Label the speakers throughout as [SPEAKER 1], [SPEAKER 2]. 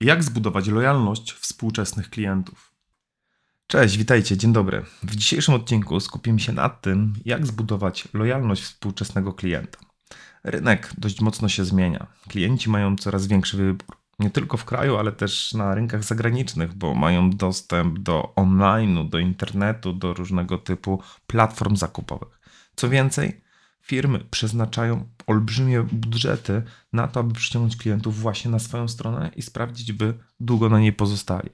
[SPEAKER 1] Jak zbudować lojalność współczesnych klientów? Cześć, witajcie, dzień dobry. W dzisiejszym odcinku skupimy się na tym, jak zbudować lojalność współczesnego klienta. Rynek dość mocno się zmienia. Klienci mają coraz większy wybór. Nie tylko w kraju, ale też na rynkach zagranicznych, bo mają dostęp do online'u, do internetu, do różnego typu platform zakupowych. Co więcej, firmy przeznaczają olbrzymie budżety na to, aby przyciągnąć klientów właśnie na swoją stronę i sprawdzić, by długo na niej pozostali.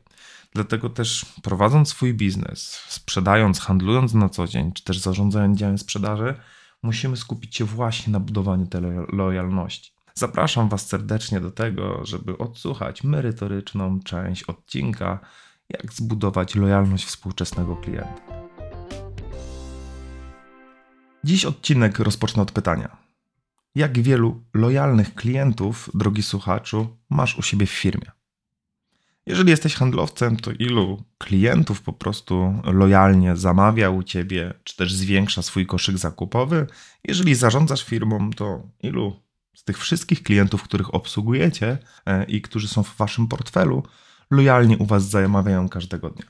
[SPEAKER 1] Dlatego też prowadząc swój biznes, sprzedając, handlując na co dzień, czy też zarządzając działem sprzedaży, musimy skupić się właśnie na budowaniu tej lojalności. Zapraszam Was serdecznie do tego, żeby odsłuchać merytoryczną część odcinka, jak zbudować lojalność współczesnego klienta. Dziś odcinek rozpocznę od pytania. Jak wielu lojalnych klientów, drogi słuchaczu, masz u siebie w firmie? Jeżeli jesteś handlowcem, to ilu klientów po prostu lojalnie zamawia u ciebie, czy też zwiększa swój koszyk zakupowy? Jeżeli zarządzasz firmą, to ilu z tych wszystkich klientów, których obsługujecie e, i którzy są w waszym portfelu, lojalnie u was zamawiają każdego dnia?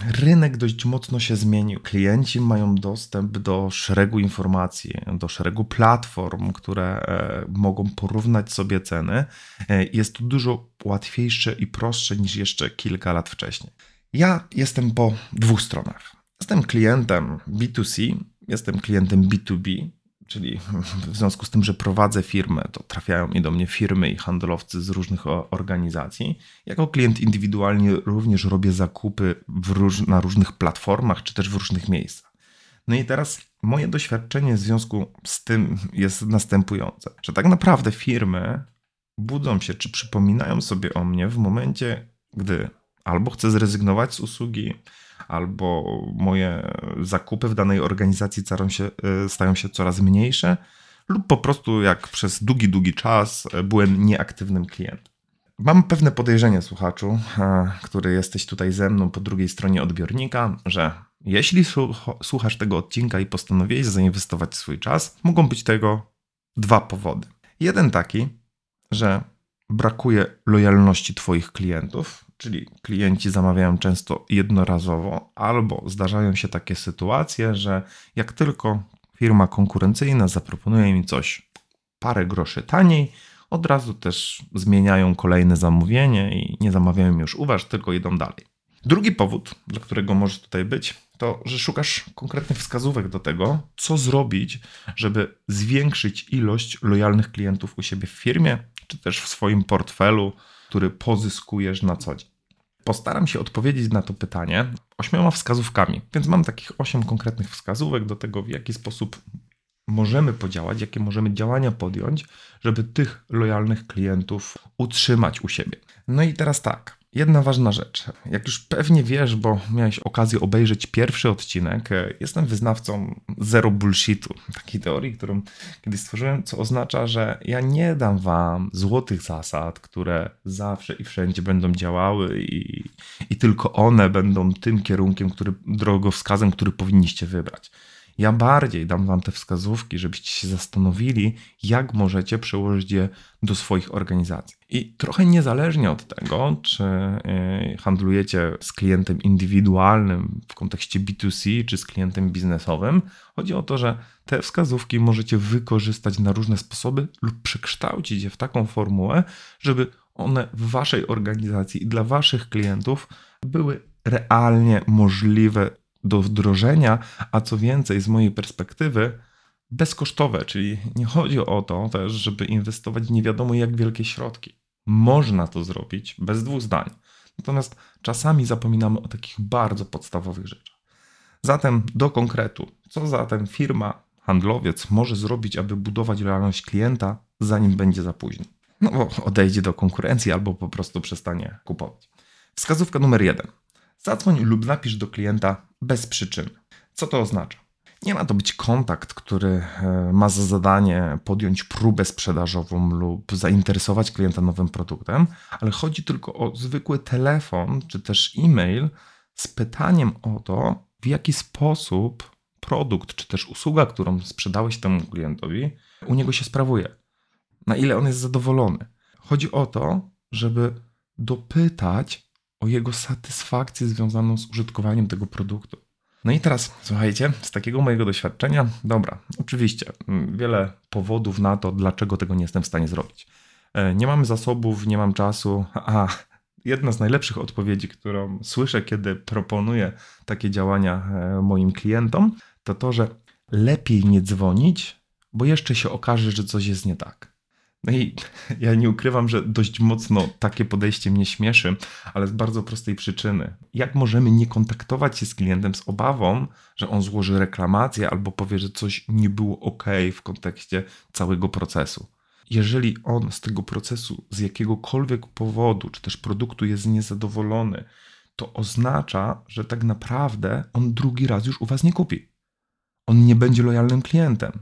[SPEAKER 1] Rynek dość mocno się zmienił. Klienci mają dostęp do szeregu informacji, do szeregu platform, które e, mogą porównać sobie ceny. E, jest to dużo łatwiejsze i prostsze niż jeszcze kilka lat wcześniej. Ja jestem po dwóch stronach. Jestem klientem B2C, jestem klientem B2B, czyli w związku z tym, że prowadzę firmę, to trafiają mi do mnie firmy i handlowcy z różnych organizacji. Jako klient indywidualnie również robię zakupy róż na różnych platformach czy też w różnych miejscach. No i teraz moje doświadczenie w związku z tym jest następujące, że tak naprawdę firmy budzą się czy przypominają sobie o mnie w momencie, gdy albo chcę zrezygnować z usługi, albo moje zakupy w danej organizacji stają się, e, stają się coraz mniejsze, lub po prostu jak przez długi, długi czas e, byłem nieaktywnym klientem. Mam pewne podejrzenie, słuchaczu, e, który jesteś tutaj ze mną po drugiej stronie odbiornika, że jeśli słuchasz tego odcinka i postanowiłeś zainwestować swój czas, mogą być tego dwa powody. Jeden taki, że brakuje lojalności Twoich klientów, czyli klienci zamawiają często jednorazowo, albo zdarzają się takie sytuacje, że jak tylko firma konkurencyjna zaproponuje mi coś parę groszy taniej, od razu też zmieniają kolejne zamówienie i nie zamawiają już u Was, tylko idą dalej. Drugi powód, dla którego może tutaj być, to że szukasz konkretnych wskazówek do tego, co zrobić, żeby zwiększyć ilość lojalnych klientów u siebie w firmie, czy też w swoim portfelu, który pozyskujesz na co dzień. Postaram się odpowiedzieć na to pytanie ośmioma wskazówkami, więc mam takich osiem konkretnych wskazówek do tego, w jaki sposób możemy podziałać, jakie możemy działania podjąć, żeby tych lojalnych klientów utrzymać u siebie. No i teraz tak. Jedna ważna rzecz. Jak już pewnie wiesz, bo miałeś okazję obejrzeć pierwszy odcinek, e, jestem wyznawcą zero bullshitu, takiej teorii, którą kiedyś stworzyłem, co oznacza, że ja nie dam wam złotych zasad, które zawsze i wszędzie będą działały i, i tylko one będą tym kierunkiem, który, drogowskazem, który powinniście wybrać. Ja bardziej dam Wam te wskazówki, żebyście się zastanowili, jak możecie przełożyć je do swoich organizacji. I trochę niezależnie od tego, czy y, handlujecie z klientem indywidualnym w kontekście B2C, czy z klientem biznesowym, chodzi o to, że te wskazówki możecie wykorzystać na różne sposoby lub przekształcić je w taką formułę, żeby one w Waszej organizacji i dla Waszych klientów były realnie możliwe do wdrożenia, a co więcej, z mojej perspektywy, bezkosztowe, czyli nie chodzi o to też, żeby inwestować nie wiadomo jak wielkie środki. Można to zrobić bez dwóch zdań. Natomiast czasami zapominamy o takich bardzo podstawowych rzeczach. Zatem do konkretu. Co zatem firma, handlowiec może zrobić, aby budować lojalność klienta, zanim będzie za późno? No bo odejdzie do konkurencji albo po prostu przestanie kupować. Wskazówka numer jeden. Zadzwoń lub napisz do klienta bez przyczyny. Co to oznacza? Nie ma to być kontakt, który e, ma za zadanie podjąć próbę sprzedażową lub zainteresować klienta nowym produktem, ale chodzi tylko o zwykły telefon czy też e-mail z pytaniem o to, w jaki sposób produkt czy też usługa, którą sprzedałeś temu klientowi, u niego się sprawuje. Na ile on jest zadowolony. Chodzi o to, żeby dopytać o jego satysfakcję związaną z użytkowaniem tego produktu. No i teraz, słuchajcie, z takiego mojego doświadczenia, dobra, oczywiście, mm, wiele powodów na to, dlaczego tego nie jestem w stanie zrobić. E, nie mam zasobów, nie mam czasu, a jedna z najlepszych odpowiedzi, którą słyszę, kiedy proponuję takie działania e, moim klientom, to to, że lepiej nie dzwonić, bo jeszcze się okaże, że coś jest nie tak. No i ja nie ukrywam, że dość mocno takie podejście mnie śmieszy, ale z bardzo prostej przyczyny. Jak możemy nie kontaktować się z klientem z obawą, że on złoży reklamację albo powie, że coś nie było ok w kontekście całego procesu? Jeżeli on z tego procesu z jakiegokolwiek powodu, czy też produktu jest niezadowolony, to oznacza, że tak naprawdę on drugi raz już u Was nie kupi. On nie będzie lojalnym klientem.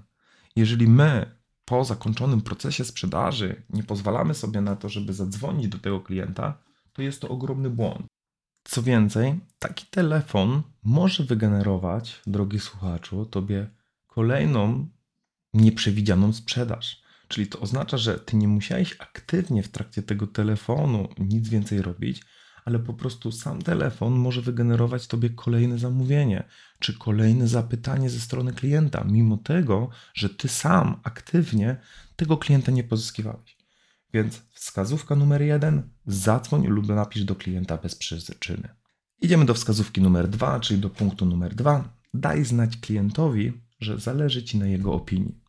[SPEAKER 1] Jeżeli my po zakończonym procesie sprzedaży nie pozwalamy sobie na to, żeby zadzwonić do tego klienta, to jest to ogromny błąd. Co więcej, taki telefon może wygenerować, drogi słuchaczu, tobie kolejną nieprzewidzianą sprzedaż. Czyli to oznacza, że ty nie musiałeś aktywnie w trakcie tego telefonu nic więcej robić, ale po prostu sam telefon może wygenerować tobie kolejne zamówienie czy kolejne zapytanie ze strony klienta, mimo tego, że ty sam aktywnie tego klienta nie pozyskiwałeś. Więc wskazówka numer jeden: zadzwoń lub napisz do klienta bez przyczyny. Idziemy do wskazówki numer dwa, czyli do punktu numer dwa. Daj znać klientowi, że zależy ci na jego opinii.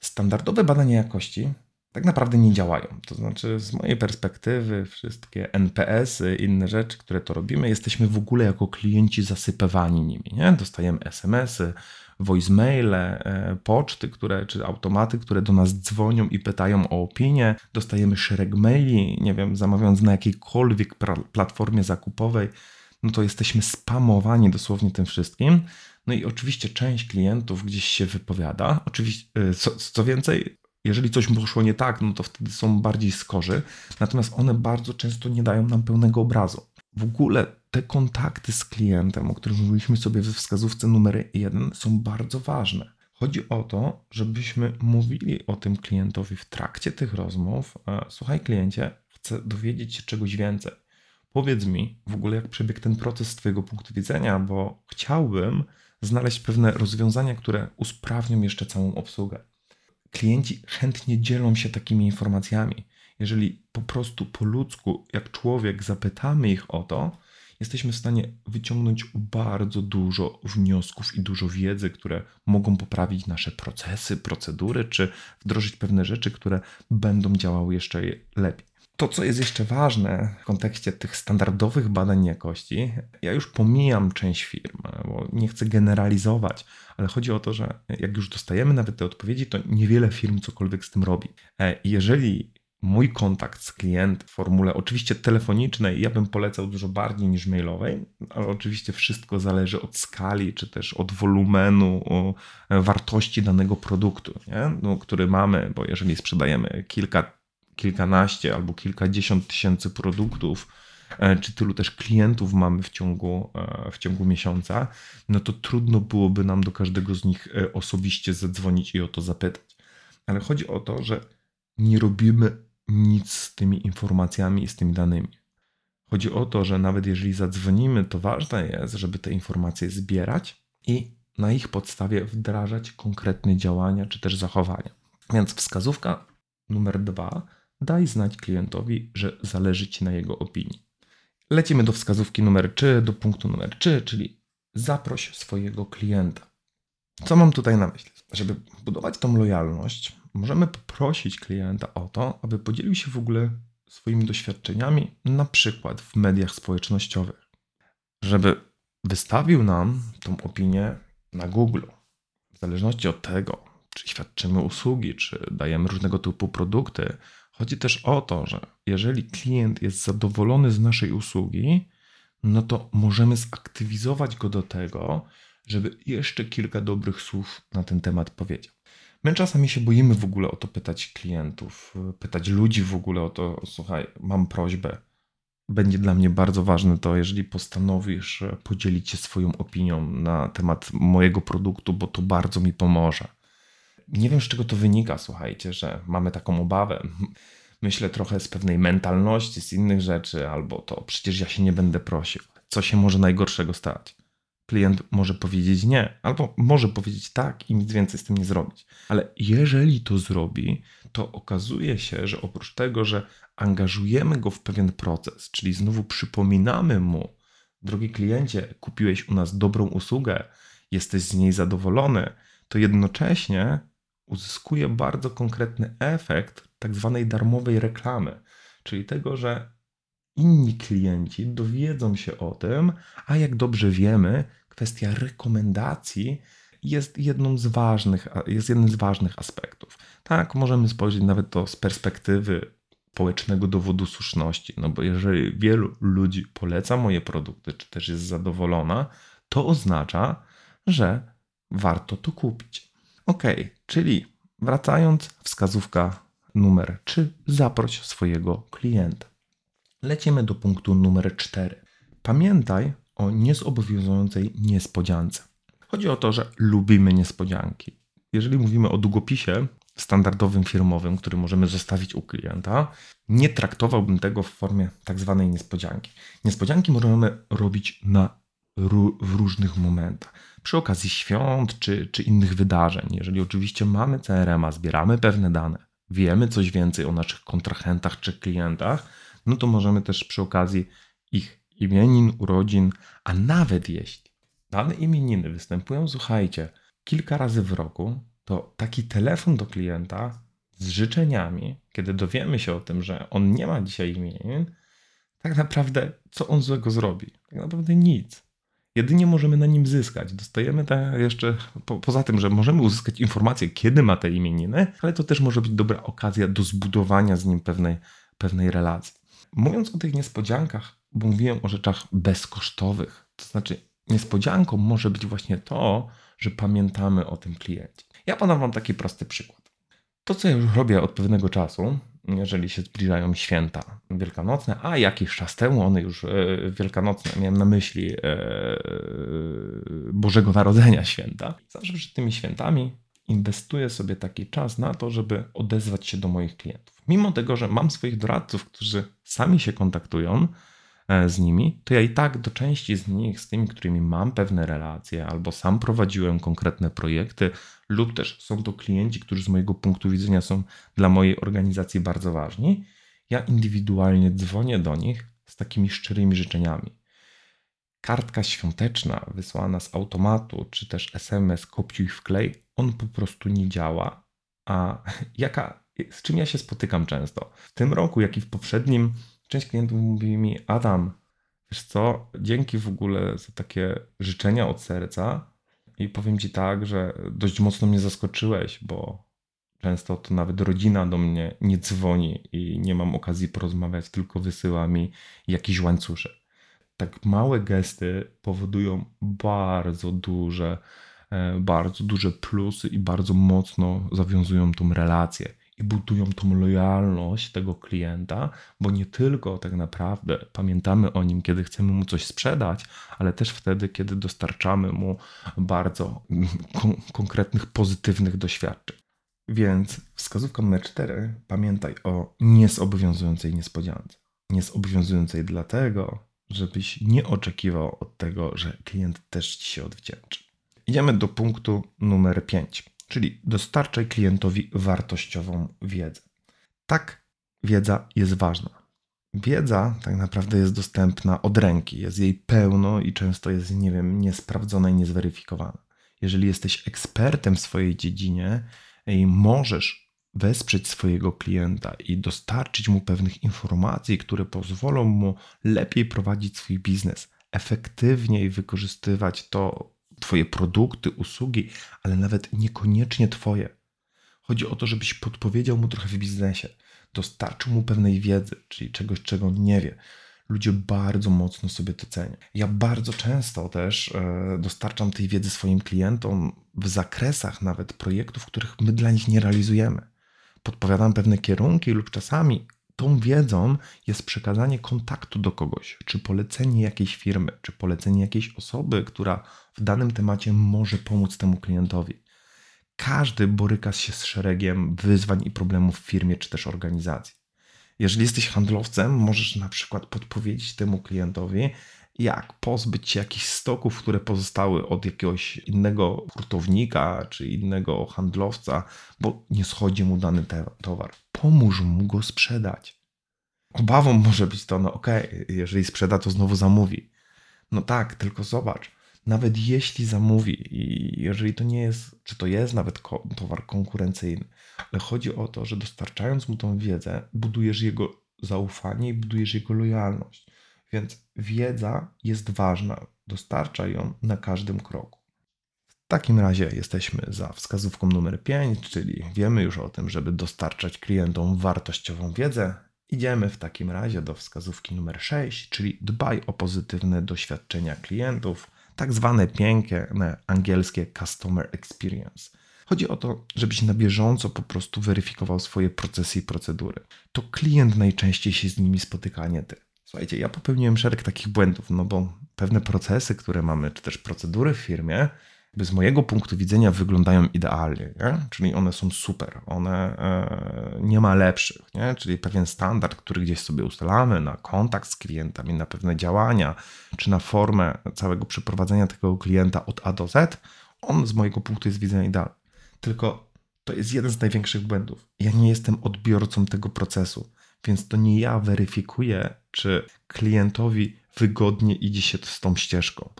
[SPEAKER 1] Standardowe badania jakości tak naprawdę nie działają. To znaczy, z mojej perspektywy, wszystkie NPS-y, inne rzeczy, które to robimy, jesteśmy w ogóle jako klienci zasypywani nimi. Nie? Dostajemy SMS-y, voicemaile, e, poczty, które, czy automaty, które do nas dzwonią i pytają o opinię. Dostajemy szereg maili, nie wiem, zamawiając na jakiejkolwiek platformie zakupowej, no to jesteśmy spamowani dosłownie tym wszystkim. No i oczywiście część klientów gdzieś się wypowiada. Oczywiście, e, co, co więcej, jeżeli coś poszło nie tak, no to wtedy są bardziej skorzy, natomiast one bardzo często nie dają nam pełnego obrazu. W ogóle te kontakty z klientem, o których mówiliśmy sobie we wskazówce numer jeden, są bardzo ważne. Chodzi o to, żebyśmy mówili o tym klientowi w trakcie tych rozmów. Słuchaj, kliencie, chcę dowiedzieć się czegoś więcej. Powiedz mi w ogóle, jak przebiegł ten proces z Twojego punktu widzenia, bo chciałbym znaleźć pewne rozwiązania, które usprawnią jeszcze całą obsługę klienci chętnie dzielą się takimi informacjami. Jeżeli po prostu po ludzku, jak człowiek, zapytamy ich o to, jesteśmy w stanie wyciągnąć bardzo dużo wniosków i dużo wiedzy, które mogą poprawić nasze procesy, procedury, czy wdrożyć pewne rzeczy, które będą działały jeszcze lepiej. To, co jest jeszcze ważne w kontekście tych standardowych badań jakości, ja już pomijam część firm, bo nie chcę generalizować, ale chodzi o to, że jak już dostajemy nawet te odpowiedzi, to niewiele firm cokolwiek z tym robi. E, jeżeli mój kontakt z klientem w formule oczywiście telefonicznej, ja bym polecał dużo bardziej niż mailowej, ale oczywiście wszystko zależy od skali, czy też od wolumenu, wartości danego produktu, nie? No, który mamy, bo jeżeli sprzedajemy kilka kilkanaście albo kilkadziesiąt tysięcy produktów, e, czy tylu też klientów mamy w ciągu, e, w ciągu miesiąca, no to trudno byłoby nam do każdego z nich e, osobiście zadzwonić i o to zapytać. Ale chodzi o to, że nie robimy nic z tymi informacjami i z tymi danymi. Chodzi o to, że nawet jeżeli zadzwonimy, to ważne jest, żeby te informacje zbierać i na ich podstawie wdrażać konkretne działania czy też zachowania. Więc wskazówka numer dwa daj znać klientowi, że zależy Ci na jego opinii. Lecimy do wskazówki numer 3, do punktu numer 3, czyli zaproś swojego klienta. Co mam tutaj na myśli? Żeby budować tą lojalność, możemy poprosić klienta o to, aby podzielił się w ogóle swoimi doświadczeniami, na przykład w mediach społecznościowych, żeby wystawił nam tą opinię na Google. W zależności od tego, czy świadczymy usługi, czy dajemy różnego typu produkty, chodzi też o to, że jeżeli klient jest zadowolony z naszej usługi, no to możemy zaktywizować go do tego, żeby jeszcze kilka dobrych słów na ten temat powiedział. My czasami się boimy w ogóle o to pytać klientów, pytać ludzi w ogóle o to, słuchaj, mam prośbę. Będzie dla mnie bardzo ważne to, jeżeli postanowisz podzielić się swoją opinią na temat mojego produktu, bo to bardzo mi pomoże. Nie wiem, z czego to wynika, słuchajcie, że mamy taką obawę. Myślę trochę z pewnej mentalności, z innych rzeczy, albo to przecież ja się nie będę prosił. Co się może najgorszego stać? klient może powiedzieć nie, albo może powiedzieć tak i nic więcej z tym nie zrobić. Ale jeżeli to zrobi, to okazuje się, że oprócz tego, że angażujemy go w pewien proces, czyli znowu przypominamy mu, drogi kliencie, kupiłeś u nas dobrą usługę, jesteś z niej zadowolony, to jednocześnie uzyskuje bardzo konkretny efekt tak zwanej darmowej reklamy, czyli tego, że inni klienci dowiedzą się o tym, a jak dobrze wiemy, kwestia rekomendacji jest jedną z ważnych, jest jednym z ważnych aspektów. Tak, możemy spojrzeć nawet to z perspektywy społecznego dowodu słuszności, no bo jeżeli wielu ludzi poleca moje produkty, czy też jest zadowolona, to oznacza, że warto to kupić. Ok, czyli wracając, wskazówka numer 3, zaproś swojego klienta. Lecimy do punktu numer 4. Pamiętaj o niezobowiązującej niespodziance. Chodzi o to, że lubimy niespodzianki. Jeżeli mówimy o długopisie standardowym firmowym, który możemy zostawić u klienta, nie traktowałbym tego w formie tak zwanej niespodzianki. Niespodzianki możemy robić na w różnych momentach. Przy okazji świąt czy, czy innych wydarzeń. Jeżeli oczywiście mamy CRM-a, zbieramy pewne dane, wiemy coś więcej o naszych kontrahentach czy klientach, no to możemy też przy okazji ich imienin, urodzin, a nawet jeśli dane imieniny występują, słuchajcie, kilka razy w roku, to taki telefon do klienta z życzeniami, kiedy dowiemy się o tym, że on nie ma dzisiaj imienin, tak naprawdę co on złego zrobi? Tak naprawdę nic. Jedynie możemy na nim zyskać. Dostajemy te jeszcze, po, poza tym, że możemy uzyskać informację, kiedy ma te imieniny, ale to też może być dobra okazja do zbudowania z nim pewnej, pewnej relacji. Mówiąc o tych niespodziankach, bo mówiłem o rzeczach bezkosztowych. To znaczy, niespodzianką może być właśnie to, że pamiętamy o tym kliencie. Ja podam Wam taki prosty przykład. To, co ja już robię od pewnego czasu, jeżeli się zbliżają święta wielkanocne, a jakiś czas temu one już e, wielkanocne, miałem na myśli e, Bożego Narodzenia święta, zawsze przed tymi świętami inwestuję sobie taki czas na to, żeby odezwać się do moich klientów. Mimo tego, że mam swoich doradców, którzy sami się kontaktują, z nimi, to ja i tak do części z nich, z tymi, którymi mam pewne relacje, albo sam prowadziłem konkretne projekty, lub też są to klienci, którzy z mojego punktu widzenia są dla mojej organizacji bardzo ważni, ja indywidualnie dzwonię do nich z takimi szczerymi życzeniami. Kartka świąteczna wysłana z automatu, czy też SMS kopiuj wklej, on po prostu nie działa. A jaka, z czym ja się spotykam często? W tym roku, jak i w poprzednim, część klientów mówi mi, Adam, wiesz co, dzięki w ogóle za takie życzenia od serca i powiem ci tak, że dość mocno mnie zaskoczyłeś, bo często to nawet rodzina do mnie nie dzwoni i nie mam okazji porozmawiać, tylko wysyła mi jakiś łańcuszek. Tak małe gesty powodują bardzo duże, e, bardzo duże plusy i bardzo mocno zawiązują tą relację i budują tą lojalność tego klienta, bo nie tylko tak naprawdę pamiętamy o nim, kiedy chcemy mu coś sprzedać, ale też wtedy, kiedy dostarczamy mu bardzo kon konkretnych, pozytywnych doświadczeń. Więc wskazówka numer 4, pamiętaj o niezobowiązującej niespodziance. Niezobowiązującej dlatego, żebyś nie oczekiwał od tego, że klient też ci się odwdzięczy. Idziemy do punktu numer 5 czyli dostarczaj klientowi wartościową wiedzę. Tak, wiedza jest ważna. Wiedza tak naprawdę jest dostępna od ręki, jest jej pełno i często jest, nie wiem, niesprawdzona i niezweryfikowana. Jeżeli jesteś ekspertem w swojej dziedzinie i możesz wesprzeć swojego klienta i dostarczyć mu pewnych informacji, które pozwolą mu lepiej prowadzić swój biznes, efektywniej wykorzystywać to, Twoje produkty, usługi, ale nawet niekoniecznie Twoje. Chodzi o to, żebyś podpowiedział mu trochę w biznesie, dostarczył mu pewnej wiedzy, czyli czegoś, czego nie wie. Ludzie bardzo mocno sobie to cenią. Ja bardzo często też e, dostarczam tej wiedzy swoim klientom w zakresach nawet projektów, których my dla nich nie realizujemy. Podpowiadam pewne kierunki lub czasami tą wiedzą jest przekazanie kontaktu do kogoś, czy polecenie jakiejś firmy, czy polecenie jakiejś osoby, która w danym temacie może pomóc temu klientowi. Każdy boryka się z szeregiem wyzwań i problemów w firmie czy też organizacji. Jeżeli jesteś handlowcem, możesz na przykład podpowiedzieć temu klientowi, jak pozbyć się jakichś stoków, które pozostały od jakiegoś innego hurtownika czy innego handlowca, bo nie schodzi mu dany towar. Pomóż mu go sprzedać. Obawą może być to, no okej, okay, jeżeli sprzeda, to znowu zamówi. No tak, tylko zobacz, nawet jeśli zamówi i jeżeli to nie jest, czy to jest nawet towar konkurencyjny, ale chodzi o to, że dostarczając mu tą wiedzę, budujesz jego zaufanie i budujesz jego lojalność. Więc wiedza jest ważna, dostarcza ją na każdym kroku. W takim razie jesteśmy za wskazówką numer 5, czyli wiemy już o tym, żeby dostarczać klientom wartościową wiedzę. Idziemy w takim razie do wskazówki numer 6, czyli dbaj o pozytywne doświadczenia klientów, tak zwane piękne angielskie customer experience. Chodzi o to, żebyś na bieżąco po prostu weryfikował swoje procesy i procedury. To klient najczęściej się z nimi spotyka, nie ty. Słuchajcie, ja popełniłem szereg takich błędów, no bo pewne procesy, które mamy, czy też procedury w firmie, jakby z mojego punktu widzenia wyglądają idealnie, nie? czyli one są super, one e, nie ma lepszych, nie? czyli pewien standard, który gdzieś sobie ustalamy na kontakt z klientami, na pewne działania, czy na formę całego przeprowadzenia tego klienta od A do Z, on z mojego punktu widzenia idealny. Tylko to jest jeden z największych błędów. Ja nie jestem odbiorcą tego procesu. Więc to nie ja weryfikuję, czy klientowi wygodnie idzie się z tą ścieżką.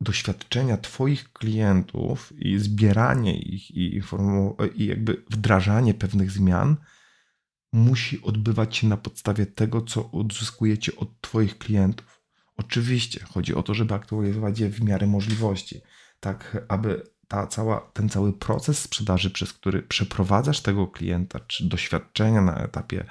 [SPEAKER 1] Doświadczenia Twoich klientów i zbieranie ich i, i jakby wdrażanie pewnych zmian musi odbywać się na podstawie tego, co odzyskujecie od Twoich klientów. Oczywiście chodzi o to, żeby aktualizować je w miarę możliwości, tak aby ta cała, ten cały proces sprzedaży, przez który przeprowadzasz tego klienta, czy doświadczenia na etapie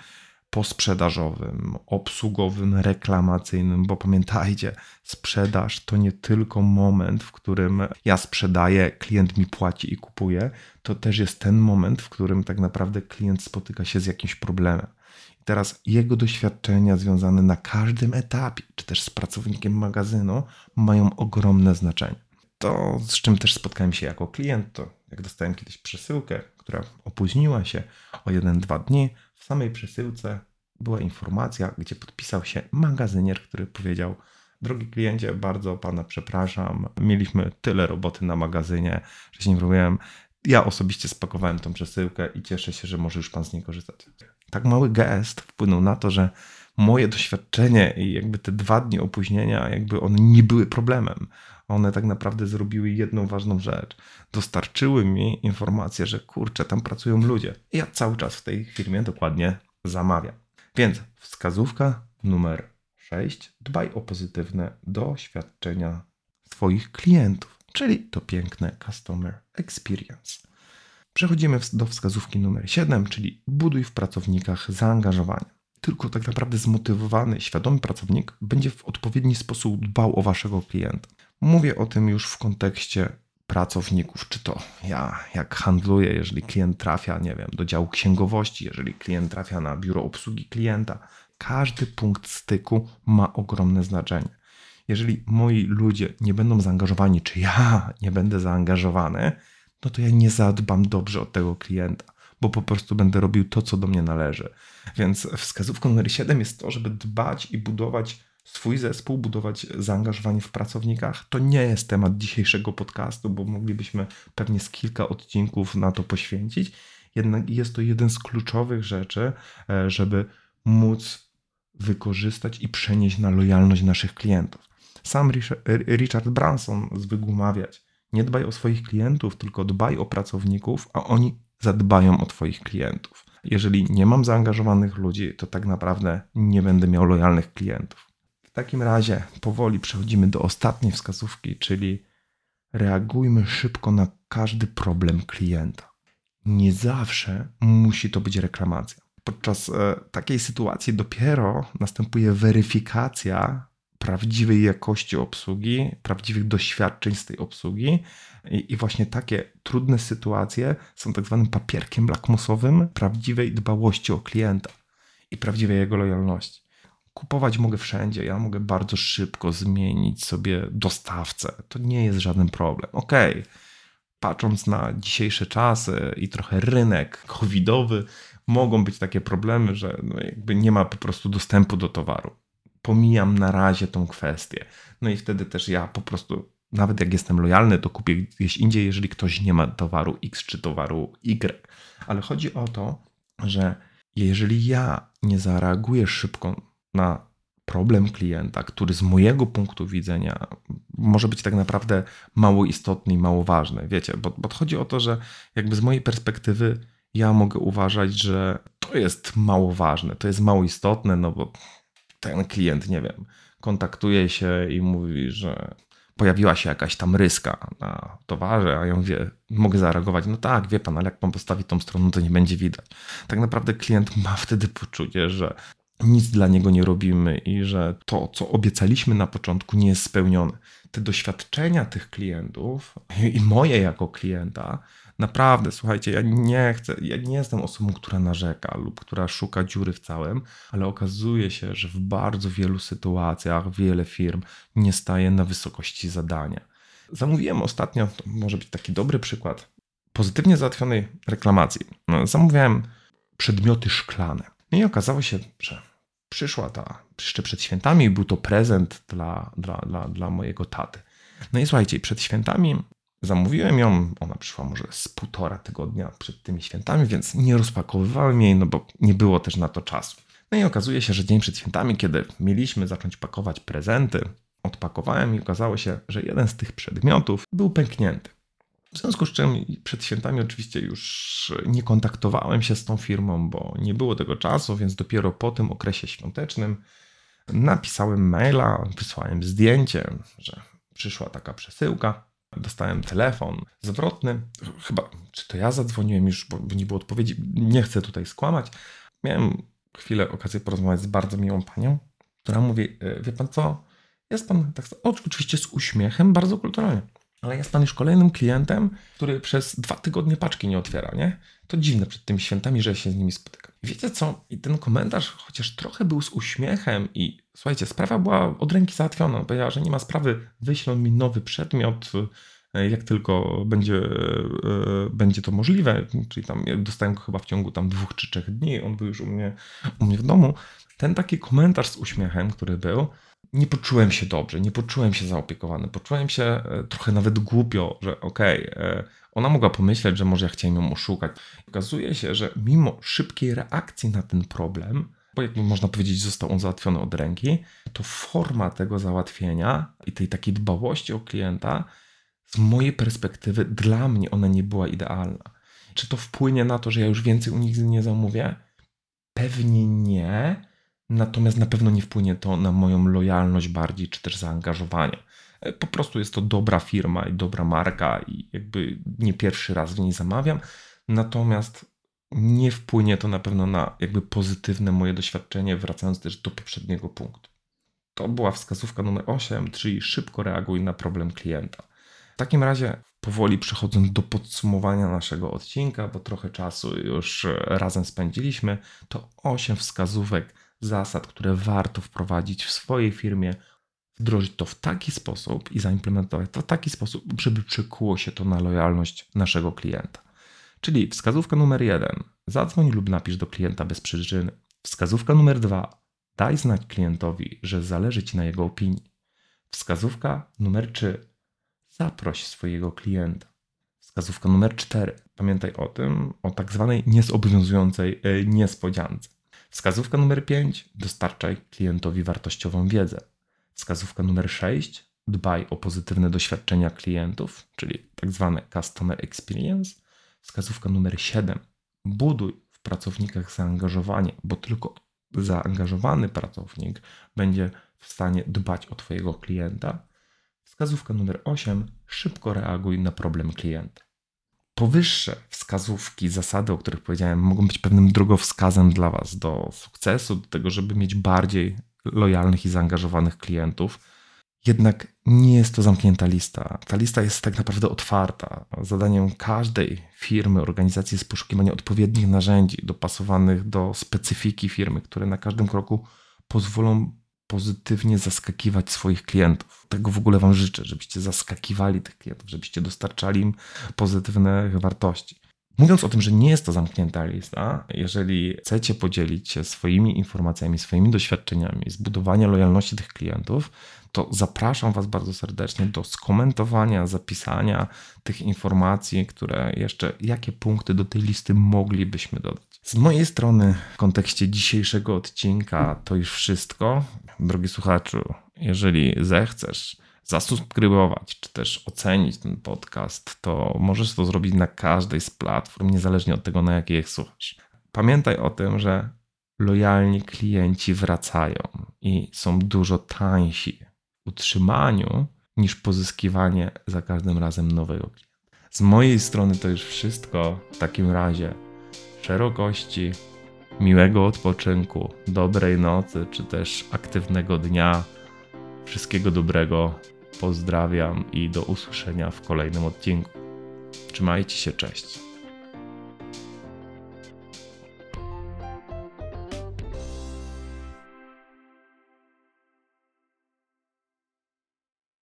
[SPEAKER 1] posprzedażowym, obsługowym, reklamacyjnym, bo pamiętajcie, sprzedaż to nie tylko moment, w którym ja sprzedaję, klient mi płaci i kupuje, to też jest ten moment, w którym tak naprawdę klient spotyka się z jakimś problemem. I teraz jego doświadczenia związane na każdym etapie, czy też z pracownikiem magazynu, mają ogromne znaczenie. To, z czym też spotkałem się jako klient, to jak dostałem kiedyś przesyłkę, która opóźniła się o 1-2 dni, samej przesyłce była informacja, gdzie podpisał się magazynier, który powiedział: Drogi kliencie, bardzo pana przepraszam. Mieliśmy tyle roboty na magazynie, że się nie próbowałem. Ja osobiście spakowałem tą przesyłkę i cieszę się, że może już pan z niej korzystać. Tak mały gest wpłynął na to, że moje doświadczenie i jakby te dwa dni opóźnienia, jakby one nie były problemem. One tak naprawdę zrobiły jedną ważną rzecz. Dostarczyły mi informację, że kurczę, tam pracują ludzie. I ja cały czas w tej firmie dokładnie zamawiam. Więc wskazówka numer 6. Dbaj o pozytywne doświadczenia swoich klientów, czyli to piękne customer experience. Przechodzimy do wskazówki numer 7, czyli buduj w pracownikach zaangażowanie. Tylko tak naprawdę zmotywowany, świadomy pracownik będzie w odpowiedni sposób dbał o waszego klienta. Mówię o tym już w kontekście pracowników, czy to ja, jak handluję, jeżeli klient trafia, nie wiem, do działu księgowości, jeżeli klient trafia na biuro obsługi klienta, każdy punkt styku ma ogromne znaczenie. Jeżeli moi ludzie nie będą zaangażowani, czy ja nie będę zaangażowany, no to ja nie zadbam dobrze o tego klienta, bo po prostu będę robił to, co do mnie należy. Więc wskazówką numer 7 jest to, żeby dbać i budować swój zespół, budować zaangażowanie w pracownikach. To nie jest temat dzisiejszego podcastu, bo moglibyśmy pewnie z kilka odcinków na to poświęcić. Jednak jest to jeden z kluczowych rzeczy, e, żeby móc wykorzystać i przenieść na lojalność naszych klientów. Sam Richard Branson zwykł mawiać: Nie dbaj o swoich klientów, tylko dbaj o pracowników, a oni zadbają o Twoich klientów. Jeżeli nie mam zaangażowanych ludzi, to tak naprawdę nie będę miał lojalnych klientów. Takim razie powoli przechodzimy do ostatniej wskazówki, czyli reagujmy szybko na każdy problem klienta. Nie zawsze musi to być reklamacja. Podczas e, takiej sytuacji dopiero następuje weryfikacja prawdziwej jakości obsługi, prawdziwych doświadczeń z tej obsługi. I, I, właśnie takie trudne sytuacje są tak zwanym papierkiem lakmusowym prawdziwej dbałości o klienta i prawdziwej jego lojalności. Kupować mogę wszędzie, ja mogę bardzo szybko zmienić sobie dostawcę. To nie jest żaden problem. Okej. Okay patrząc na dzisiejsze czasy i trochę rynek covidowy, mogą być takie problemy, że no jakby nie ma po prostu dostępu do towaru. Pomijam na razie tą kwestię. No i wtedy też ja po prostu, nawet jak jestem lojalny, to kupię gdzieś indziej, jeżeli ktoś nie ma towaru X czy towaru Y. Ale chodzi o to, że jeżeli ja nie zareaguję szybko na problem klienta, który z mojego punktu widzenia może być tak naprawdę mało istotny i mało ważny. Wiecie, bo, bo chodzi o to, że jakby z mojej perspektywy ja mogę uważać, że to jest mało ważne, to jest mało istotne, no bo ten klient, nie wiem, kontaktuje się i mówi, że pojawiła się jakaś tam ryska na towarze, a ja mówię, mogę zareagować, no tak, wie pan, ale jak pan postawi tą stronę, to nie będzie widać. Tak naprawdę klient ma wtedy poczucie, że nic dla niego nie robimy i że to, co obiecaliśmy na początku, nie jest spełnione. Te doświadczenia tych klientów i moje jako klienta, naprawdę, słuchajcie, ja nie chcę, ja nie jestem osobą, która narzeka lub która szuka dziury w całym, ale okazuje się, że w bardzo wielu sytuacjach wiele firm nie staje na wysokości zadania. Zamówiłem ostatnio, to może być taki dobry przykład, pozytywnie załatwionej reklamacji. Zamówiłem przedmioty szklane. No I okazało się, że przyszła ta jeszcze przed świętami, był to prezent dla, dla, dla, dla mojego taty. No i słuchajcie, przed świętami zamówiłem ją, ona przyszła może z półtora tygodnia przed tymi świętami, więc nie rozpakowywałem jej, no bo nie było też na to czasu. No i okazuje się, że dzień przed świętami, kiedy mieliśmy zacząć pakować prezenty, odpakowałem i okazało się, że jeden z tych przedmiotów był pęknięty. W związku z czym przed świętami oczywiście już nie kontaktowałem się z tą firmą, bo nie było tego czasu, więc dopiero po tym okresie świątecznym napisałem maila, wysłałem zdjęcie, że przyszła taka przesyłka. Dostałem telefon zwrotny. Chyba, czy to ja zadzwoniłem już, bo nie było odpowiedzi. Nie chcę tutaj skłamać. Miałem chwilę okazję porozmawiać z bardzo miłą panią, która mówi: e, Wie pan co? Jest pan tak, oczywiście z uśmiechem, bardzo kulturalnie ale jest pan już kolejnym klientem, który przez dwa tygodnie paczki nie otwiera, nie? To dziwne przed tymi świętami, że się z nimi spotykam. Wiecie co? I ten komentarz, chociaż trochę był z uśmiechem i słuchajcie, sprawa była od ręki załatwiona. Powiedziała, że nie ma sprawy, wyślą mi nowy przedmiot, e, jak tylko będzie, e, będzie to możliwe, czyli tam dostałem go chyba w ciągu tam dwóch czy trzech dni, on był już u mnie, u mnie w domu. Ten taki komentarz z uśmiechem, który był, nie poczułem się dobrze, nie poczułem się zaopiekowany, poczułem się e, trochę nawet głupio, że okej, okay, e, ona mogła pomyśleć, że może ja chciałem ją oszukać. Okazuje się, że mimo szybkiej reakcji na ten problem, bo jakby można powiedzieć, został on załatwiony od ręki, to forma tego załatwienia i tej takiej dbałości o klienta, z mojej perspektywy, dla mnie ona nie była idealna. Czy to wpłynie na to, że ja już więcej u nich nie zamówię? Pewnie nie Natomiast na pewno nie wpłynie to na moją lojalność bardziej, czy też zaangażowanie. E, po prostu jest to dobra firma i dobra marka, i jakby nie pierwszy raz w niej zamawiam. Natomiast nie wpłynie to na pewno na jakby pozytywne moje doświadczenie, wracając też do poprzedniego punktu. To była wskazówka numer 8, czyli szybko reaguj na problem klienta. W takim razie, powoli przechodząc do podsumowania naszego odcinka, bo trochę czasu już razem spędziliśmy, to 8 wskazówek zasad, które warto wprowadzić w swojej firmie, wdrożyć to w taki sposób i zaimplementować to w taki sposób, żeby przykuło się to na lojalność naszego klienta. Czyli wskazówka numer jeden: zadzwoń lub napisz do klienta bez przyczyny. Wskazówka numer dwa: daj znać klientowi, że zależy ci na jego opinii. Wskazówka numer trzy: zaproś swojego klienta. Wskazówka numer cztery: pamiętaj o tym, o tak zwanej niezobowiązującej e, niespodziance. Wskazówka numer 5. Dostarczaj klientowi wartościową wiedzę. Wskazówka numer 6. dbaj o pozytywne doświadczenia klientów, czyli tak zwane customer experience. Wskazówka numer 7. Buduj w pracownikach zaangażowanie, bo tylko zaangażowany pracownik będzie w stanie dbać o Twojego klienta. Wskazówka numer 8. Szybko reaguj na problem klienta. Powyższe wskazówki, zasady, o których powiedziałem, mogą być pewnym drogowskazem dla Was do sukcesu, do tego, żeby mieć bardziej lojalnych i zaangażowanych klientów. Jednak nie jest to zamknięta lista. Ta lista jest tak naprawdę otwarta. Zadaniem każdej firmy, organizacji jest poszukiwanie odpowiednich narzędzi dopasowanych do specyfiki firmy, które na każdym kroku pozwolą pozytywnie zaskakiwać swoich klientów. Tego w ogóle Wam życzę, żebyście zaskakiwali tych klientów, żebyście dostarczali im pozytywne wartości. Mówiąc o tym, że nie jest to zamknięta lista, jeżeli chcecie podzielić się swoimi informacjami, swoimi doświadczeniami, zbudowania lojalności tych klientów, to zapraszam Was bardzo serdecznie do skomentowania, zapisania tych informacji, które jeszcze, jakie punkty do tej listy moglibyśmy dodać. Z mojej strony, w kontekście dzisiejszego odcinka, to już wszystko. Drogi słuchaczu, jeżeli zechcesz zasubskrybować, czy też ocenić ten podcast, to możesz to zrobić na każdej z platform, niezależnie od tego, na jakiej ich słuchasz. Pamiętaj o tym, że lojalni klienci wracają i są dużo tańsi w utrzymaniu niż pozyskiwanie za każdym razem nowego klienta. Z mojej strony to już wszystko. W takim razie szerokości, miłego odpoczynku, dobrej nocy, czy też aktywnego dnia. Wszystkiego dobrego. Pozdrawiam i do usłyszenia w kolejnym odcinku. Trzymajcie się, cześć.